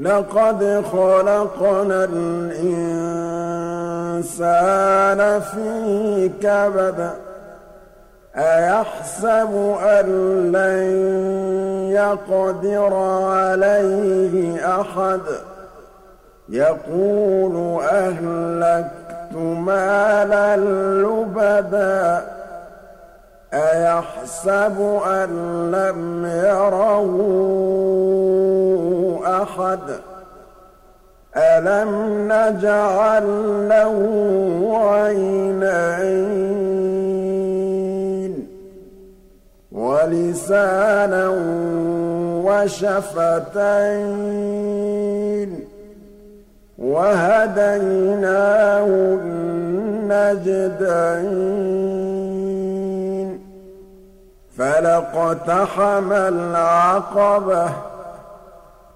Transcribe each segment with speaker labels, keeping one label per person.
Speaker 1: لقد خلقنا الإنسان في كبد أيحسب أن لن يقدر عليه أحد؟ يقول أهلكت مالا لبدا أيحسب أن لم يره أحد ألم نجعل له عينين ولسانا وشفتين وهديناه النجدين فلاقتحم العقبة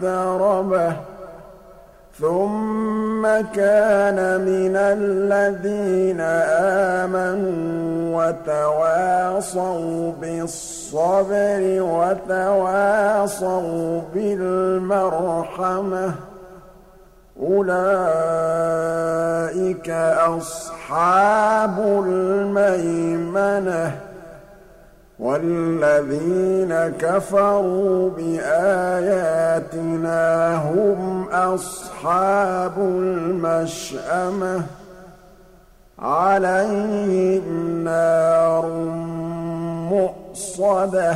Speaker 1: ذا متربة ثم كان من الذين آمنوا وتواصوا بالصبر وتواصوا بالمرحمة. أولئك أصحاب الميمنة. والذين كفروا بآياتنا هم أصحاب المشأمة. عليهم نار مؤصدة.